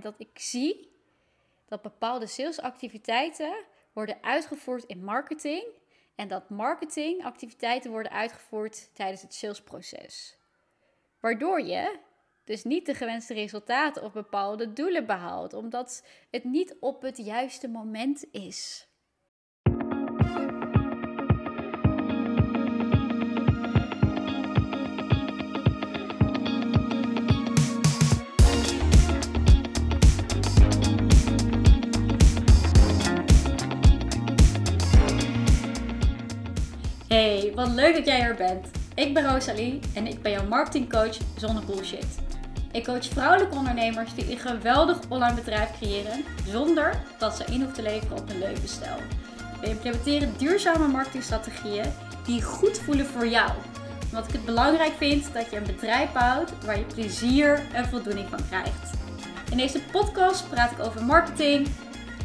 dat ik zie dat bepaalde salesactiviteiten worden uitgevoerd in marketing en dat marketingactiviteiten worden uitgevoerd tijdens het salesproces. Waardoor je dus niet de gewenste resultaten of bepaalde doelen behaalt, omdat het niet op het juiste moment is. Wat leuk dat jij er bent. Ik ben Rosalie en ik ben jouw marketingcoach zonder bullshit. Ik coach vrouwelijke ondernemers die een geweldig online bedrijf creëren zonder dat ze in hoeven te leveren op hun levensstijl. We implementeren duurzame marketingstrategieën die goed voelen voor jou. Omdat ik het belangrijk vind dat je een bedrijf bouwt waar je plezier en voldoening van krijgt. In deze podcast praat ik over marketing,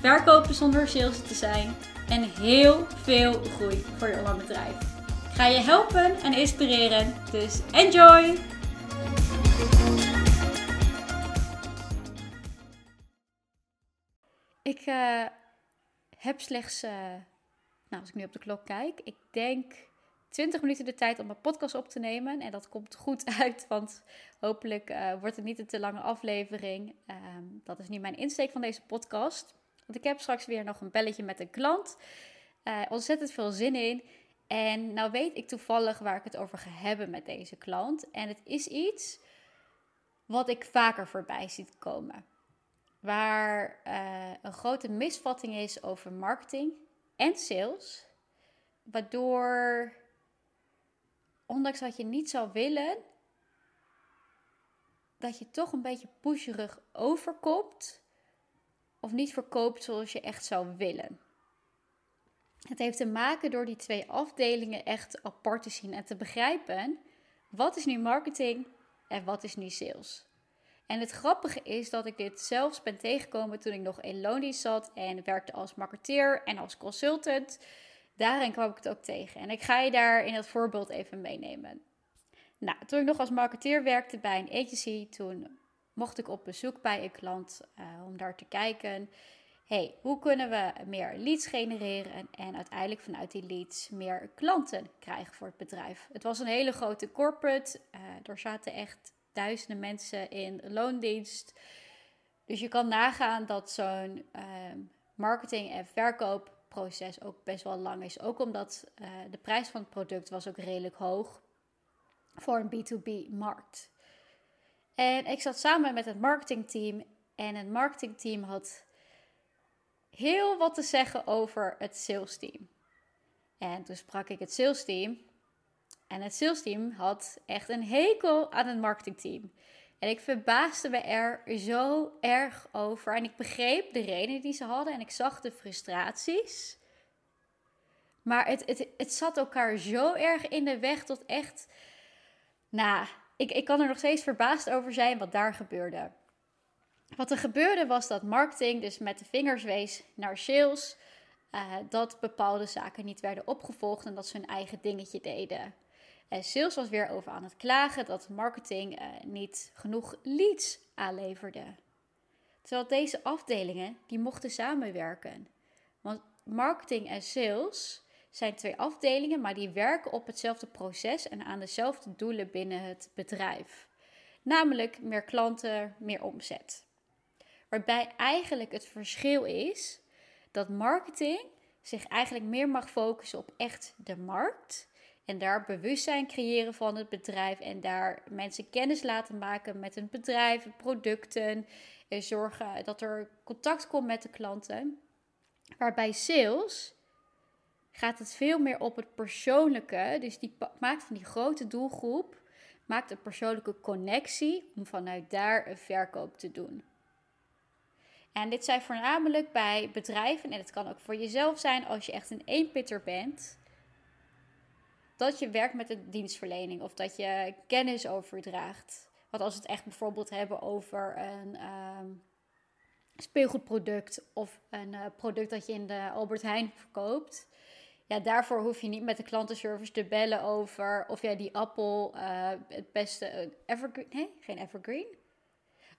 verkopen zonder sales te zijn en heel veel groei voor je online bedrijf. Ga je helpen en inspireren, dus enjoy! Ik uh, heb slechts, uh, nou als ik nu op de klok kijk, ik denk 20 minuten de tijd om mijn podcast op te nemen. En dat komt goed uit, want hopelijk uh, wordt het niet een te lange aflevering. Um, dat is niet mijn insteek van deze podcast. Want ik heb straks weer nog een belletje met een klant. Ontzettend veel zin in. En nou weet ik toevallig waar ik het over ga hebben met deze klant. En het is iets wat ik vaker voorbij ziet komen. Waar uh, een grote misvatting is over marketing en sales. Waardoor, ondanks dat je niet zou willen, dat je toch een beetje pusherig overkomt of niet verkoopt zoals je echt zou willen. Het heeft te maken door die twee afdelingen echt apart te zien en te begrijpen wat is nu marketing en wat is nu sales. En het grappige is dat ik dit zelfs ben tegengekomen toen ik nog in loondienst zat en werkte als marketeer en als consultant. Daarin kwam ik het ook tegen. En ik ga je daar in het voorbeeld even meenemen. Nou, toen ik nog als marketeer werkte bij een agency, toen mocht ik op bezoek bij een klant uh, om daar te kijken. Hey, hoe kunnen we meer leads genereren en uiteindelijk vanuit die leads meer klanten krijgen voor het bedrijf? Het was een hele grote corporate. Uh, er zaten echt duizenden mensen in loondienst. Dus je kan nagaan dat zo'n uh, marketing- en verkoopproces ook best wel lang is. Ook omdat de prijs van het product was ook redelijk hoog voor een B2B-markt. En ik zat samen met het marketingteam. En het marketingteam had heel wat te zeggen over het salesteam. En toen sprak ik het salesteam. En het salesteam had echt een hekel aan het marketingteam. En ik verbaasde me er zo erg over. En ik begreep de reden die ze hadden. En ik zag de frustraties. Maar het, het, het zat elkaar zo erg in de weg tot echt. Nou, ik, ik kan er nog steeds verbaasd over zijn wat daar gebeurde. Wat er gebeurde was dat marketing dus met de vingers wees naar sales. Uh, dat bepaalde zaken niet werden opgevolgd en dat ze hun eigen dingetje deden. En sales was weer over aan het klagen dat marketing uh, niet genoeg leads aanleverde. Terwijl deze afdelingen die mochten samenwerken. Want marketing en sales zijn twee afdelingen, maar die werken op hetzelfde proces en aan dezelfde doelen binnen het bedrijf. Namelijk meer klanten, meer omzet. Waarbij eigenlijk het verschil is dat marketing zich eigenlijk meer mag focussen op echt de markt. En daar bewustzijn creëren van het bedrijf. En daar mensen kennis laten maken met hun bedrijf, producten. En zorgen dat er contact komt met de klanten. Waarbij sales gaat het veel meer op het persoonlijke. Dus die maakt van die grote doelgroep, maakt een persoonlijke connectie om vanuit daar een verkoop te doen. En dit zijn voornamelijk bij bedrijven, en het kan ook voor jezelf zijn als je echt een eenpitter bent, dat je werkt met een dienstverlening of dat je kennis overdraagt. Want als we het echt bijvoorbeeld hebben over een ehm, speelgoedproduct of een uh, product dat je in de Albert Heijn verkoopt, ja, daarvoor hoef je niet met de klantenservice te bellen over of jij die appel uh, het beste uh, evergreen, nee, geen evergreen.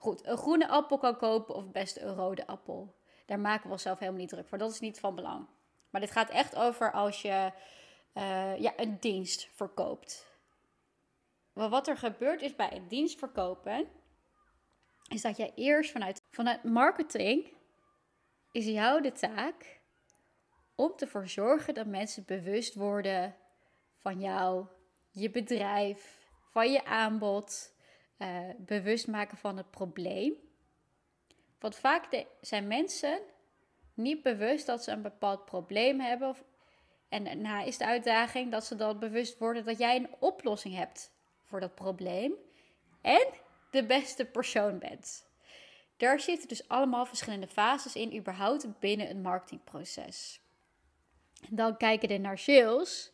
Goed, een groene appel kan kopen of best een rode appel. Daar maken we onszelf helemaal niet druk voor. Dat is niet van belang. Maar dit gaat echt over als je uh, ja, een dienst verkoopt. wat er gebeurt is bij een dienst verkopen, is dat jij eerst vanuit, vanuit marketing is jou de taak om te zorgen dat mensen bewust worden van jou, je bedrijf, van je aanbod, uh, bewust maken van het probleem. Want vaak zijn mensen niet bewust dat ze een bepaald probleem hebben. En daarna is de uitdaging dat ze dan bewust worden dat jij een oplossing hebt voor dat probleem. En de beste persoon bent. Daar zitten dus allemaal verschillende fases in, überhaupt binnen een marketingproces. Dan kijken we naar sales.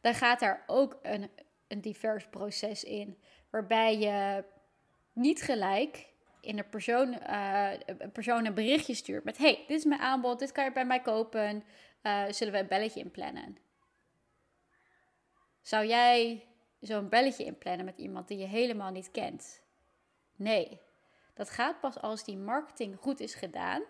Dan gaat daar ook een, een divers proces in. Waarbij je niet gelijk in een persoon, een persoon een berichtje stuurt met: Hey, dit is mijn aanbod, dit kan je bij mij kopen. Uh, zullen we een belletje inplannen? Zou jij zo'n belletje inplannen met iemand die je helemaal niet kent? Nee, dat gaat pas als die marketing goed is gedaan.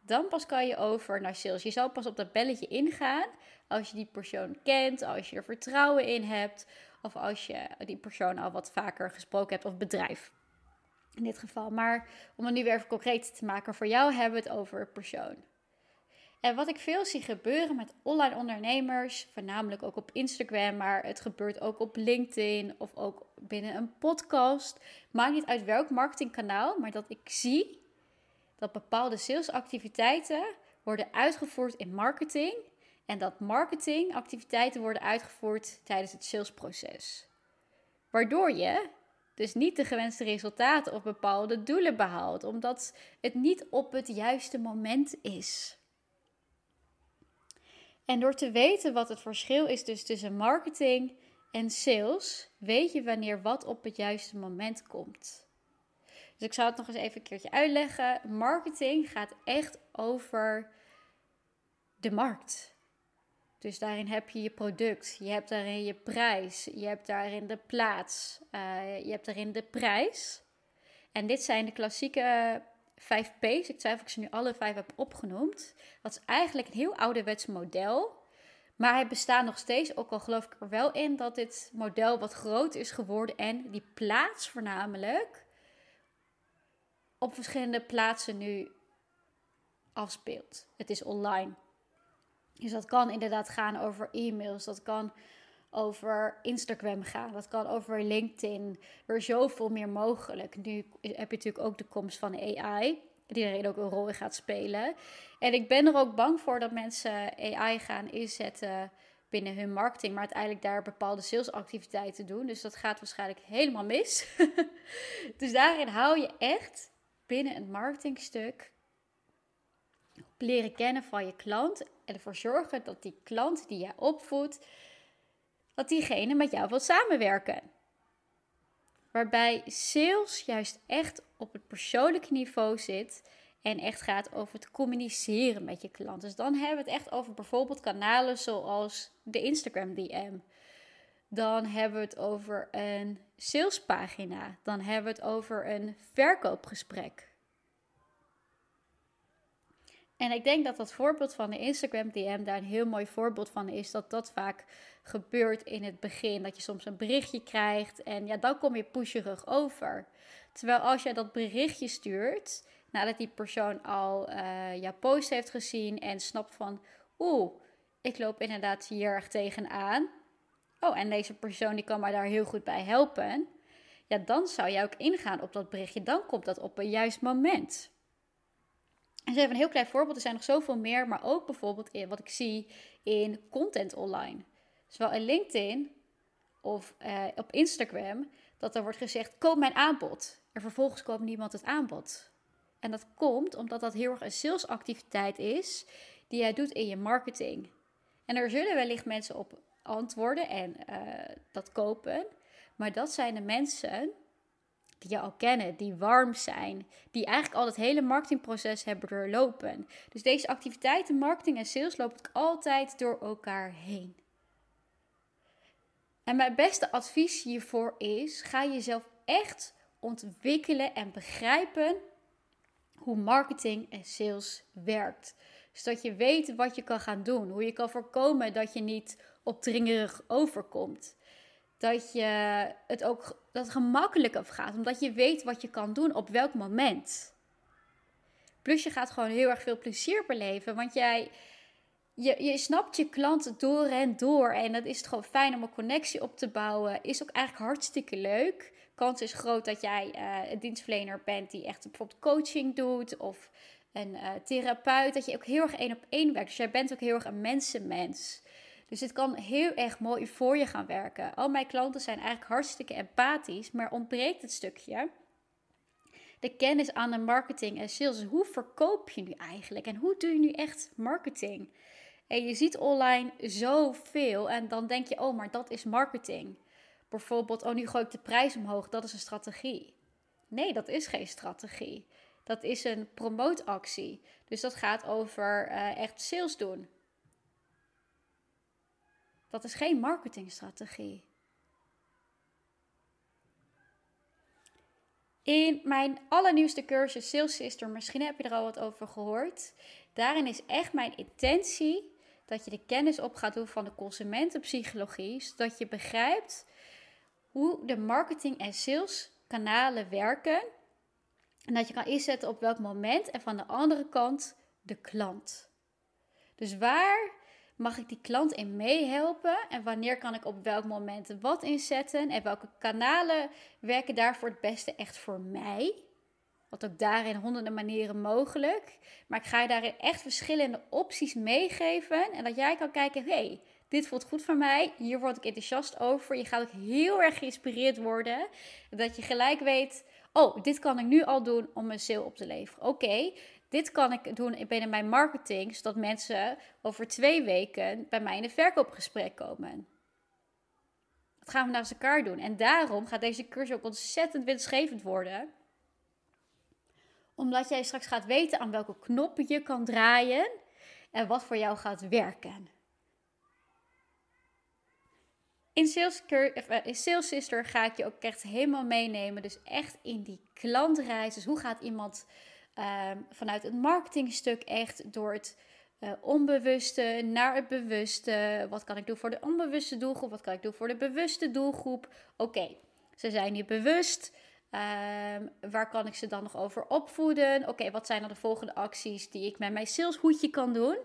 Dan pas kan je over naar sales. Je zal pas op dat belletje ingaan als je die persoon kent, als je er vertrouwen in hebt, of als je die persoon al wat vaker gesproken hebt, of bedrijf in dit geval. Maar om het nu weer even concreet te maken, voor jou hebben we het over persoon. En wat ik veel zie gebeuren met online ondernemers, voornamelijk ook op Instagram, maar het gebeurt ook op LinkedIn of ook binnen een podcast. Maakt niet uit welk marketingkanaal, maar dat ik zie dat bepaalde salesactiviteiten worden uitgevoerd in marketing en dat marketingactiviteiten worden uitgevoerd tijdens het salesproces. Waardoor je dus niet de gewenste resultaten of bepaalde doelen behaalt, omdat het niet op het juiste moment is. En door te weten wat het verschil is dus tussen marketing en sales, weet je wanneer wat op het juiste moment komt. Dus ik zal het nog eens even een keertje uitleggen. Marketing gaat echt over de markt. Dus daarin heb je je product, je hebt daarin je prijs, je hebt daarin de plaats, uh, je hebt daarin de prijs. En dit zijn de klassieke vijf P's. Ik twijfel of ik ze nu alle vijf heb opgenoemd. Dat is eigenlijk een heel ouderwets model. Maar het bestaat nog steeds, ook al geloof ik er wel in dat dit model wat groot is geworden en die plaats voornamelijk op verschillende plaatsen nu afspeelt. Het is online. Dus dat kan inderdaad gaan over e-mails, dat kan over Instagram gaan, dat kan over LinkedIn. Er is zoveel meer mogelijk. Nu heb je natuurlijk ook de komst van AI, die erin ook een rol in gaat spelen. En ik ben er ook bang voor dat mensen AI gaan inzetten binnen hun marketing, maar uiteindelijk daar bepaalde salesactiviteiten doen. Dus dat gaat waarschijnlijk helemaal mis. dus daarin hou je echt binnen het marketingstuk leren kennen van je klant en ervoor zorgen dat die klant die jij opvoedt, dat diegene met jou wil samenwerken. Waarbij sales juist echt op het persoonlijke niveau zit en echt gaat over het communiceren met je klant. Dus dan hebben we het echt over bijvoorbeeld kanalen zoals de Instagram DM. Dan hebben we het over een salespagina. Dan hebben we het over een verkoopgesprek. En ik denk dat dat voorbeeld van de Instagram DM daar een heel mooi voorbeeld van is. Dat dat vaak gebeurt in het begin. Dat je soms een berichtje krijgt en ja, dan kom je pusherig over. Terwijl als jij dat berichtje stuurt, nadat die persoon al uh, jouw post heeft gezien en snapt van, oeh, ik loop inderdaad hier erg tegenaan. Oh, en deze persoon die kan mij daar heel goed bij helpen. Ja, dan zou jij ook ingaan op dat berichtje. Dan komt dat op een juist moment. Is even een heel klein voorbeeld. Er zijn nog zoveel meer, maar ook bijvoorbeeld in wat ik zie in content online. Zowel in LinkedIn of uh, op Instagram, dat er wordt gezegd: koop mijn aanbod. En vervolgens koopt niemand het aanbod. En dat komt omdat dat heel erg een salesactiviteit is die jij doet in je marketing. En er zullen wellicht mensen op antwoorden en uh, dat kopen. Maar dat zijn de mensen die je al kennen, die warm zijn, die eigenlijk al het hele marketingproces hebben doorlopen. Dus deze activiteiten, marketing en sales, lopen altijd door elkaar heen. En mijn beste advies hiervoor is: ga jezelf echt ontwikkelen en begrijpen hoe marketing en sales werkt. Zodat je weet wat je kan gaan doen. Hoe je kan voorkomen dat je niet opdringerig overkomt. Dat je het ook dat gemakkelijker gaat. Omdat je weet wat je kan doen op welk moment. Plus je gaat gewoon heel erg veel plezier beleven. Want jij, je, je snapt je klant door en door. En dat is het gewoon fijn om een connectie op te bouwen. Is ook eigenlijk hartstikke leuk. Kans is groot dat jij uh, een dienstverlener bent die echt bijvoorbeeld coaching doet. Of een uh, therapeut. Dat je ook heel erg één op één werkt. Dus jij bent ook heel erg een mensenmens. Dus het kan heel erg mooi voor je gaan werken. Al mijn klanten zijn eigenlijk hartstikke empathisch, maar ontbreekt het stukje de kennis aan de marketing en sales. Hoe verkoop je nu eigenlijk en hoe doe je nu echt marketing? En je ziet online zoveel en dan denk je, oh, maar dat is marketing. Bijvoorbeeld, oh, nu gooi ik de prijs omhoog, dat is een strategie. Nee, dat is geen strategie. Dat is een promootactie. Dus dat gaat over uh, echt sales doen. Dat is geen marketingstrategie. In mijn allernieuwste cursus Sales Sister, misschien heb je er al wat over gehoord. Daarin is echt mijn intentie dat je de kennis op gaat doen van de consumentenpsychologie, zodat je begrijpt hoe de marketing en sales kanalen werken. En dat je kan inzetten op welk moment en van de andere kant de klant. Dus waar mag ik die klant in meehelpen? En wanneer kan ik op welk moment wat inzetten? En welke kanalen werken daarvoor het beste echt voor mij? Wat ook daarin honderden manieren mogelijk. Maar ik ga je daarin echt verschillende opties meegeven. En dat jij kan kijken, hey, dit voelt goed voor mij. Hier word ik enthousiast over. Je gaat ook heel erg geïnspireerd worden. Dat je gelijk weet, oh, dit kan ik nu al doen om een sale op te leveren. Oké, dit kan ik doen binnen mijn marketing, zodat mensen over twee weken bij mij in een verkoopgesprek komen. Dat gaan we naast elkaar doen. En daarom gaat deze cursus ook ontzettend winstgevend worden. Omdat jij straks gaat weten aan welke knoppen je kan draaien en wat voor jou gaat werken. In Sales, eh, in Sales Sister ga ik je ook echt helemaal meenemen. Dus echt in die klantreis. Dus hoe gaat iemand Ehm, vanuit het marketingstuk echt door het uh, onbewuste naar het bewuste. Wat kan ik doen voor de onbewuste doelgroep? Wat kan ik doen voor de bewuste doelgroep? Oké, ze zijn niet bewust. Um, waar kan ik ze dan nog over opvoeden? Oké, wat zijn dan de volgende acties die ik met mijn saleshoedje kan doen?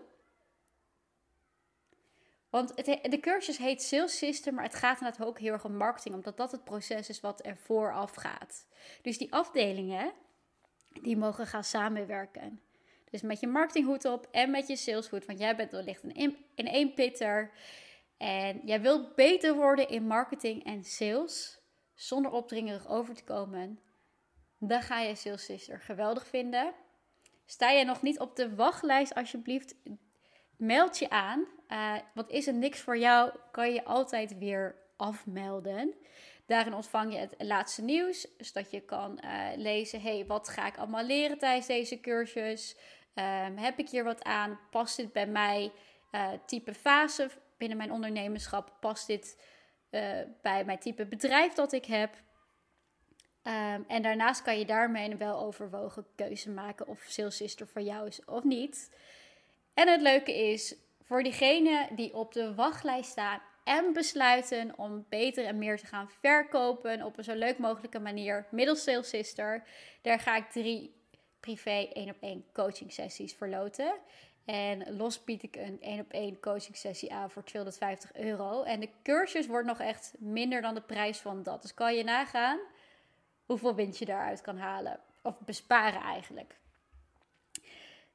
Want het, de cursus heet Sales System, maar het gaat inderdaad ook heel erg om marketing, omdat dat het proces is wat er vooraf gaat. Dus die afdelingen, die mogen gaan samenwerken. Dus met je marketinghoed op en met je saleshoed. Want jij bent wellicht een in één pitter. En jij wilt beter worden in marketing en sales. Zonder opdringerig over te komen. Dan ga je Sales Sister geweldig vinden. Sta je nog niet op de wachtlijst, alsjeblieft, meld je aan. Uh, want is er niks voor jou, kan je altijd weer afmelden. Daarin ontvang je het laatste nieuws, zodat je kan uh, lezen: hey, wat ga ik allemaal leren tijdens deze cursus? Um, heb ik hier wat aan? Past dit bij mij? Uh, type fase binnen mijn ondernemerschap? Past dit uh, bij mijn type bedrijf dat ik heb? Um, en daarnaast kan je daarmee een wel overwogen keuze maken of Sales Sister voor jou is of niet. En het leuke is, voor diegenen die op de wachtlijst staan en besluiten om beter en meer te gaan verkopen op een zo leuk mogelijke manier middels Sales Sister. Daar ga ik drie privé één op één coaching sessies verloten. En los bied ik een één op één coaching sessie aan voor 250 euro. En de cursus wordt nog echt minder dan de prijs van dat. Dus kan je nagaan hoeveel winst je daaruit kan halen. Of besparen eigenlijk.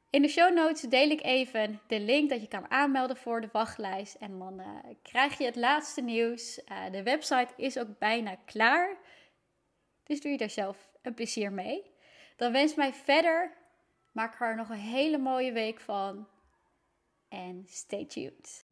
In de show notes deel ik even de link dat je kan aanmelden voor de wachtlijst. En dan uh, krijg je het laatste nieuws. Uh, de website is ook bijna klaar. Dus doe je daar zelf een plezier mee. Dan wens mij verder. Maak er nog een hele mooie week van. En stay tuned.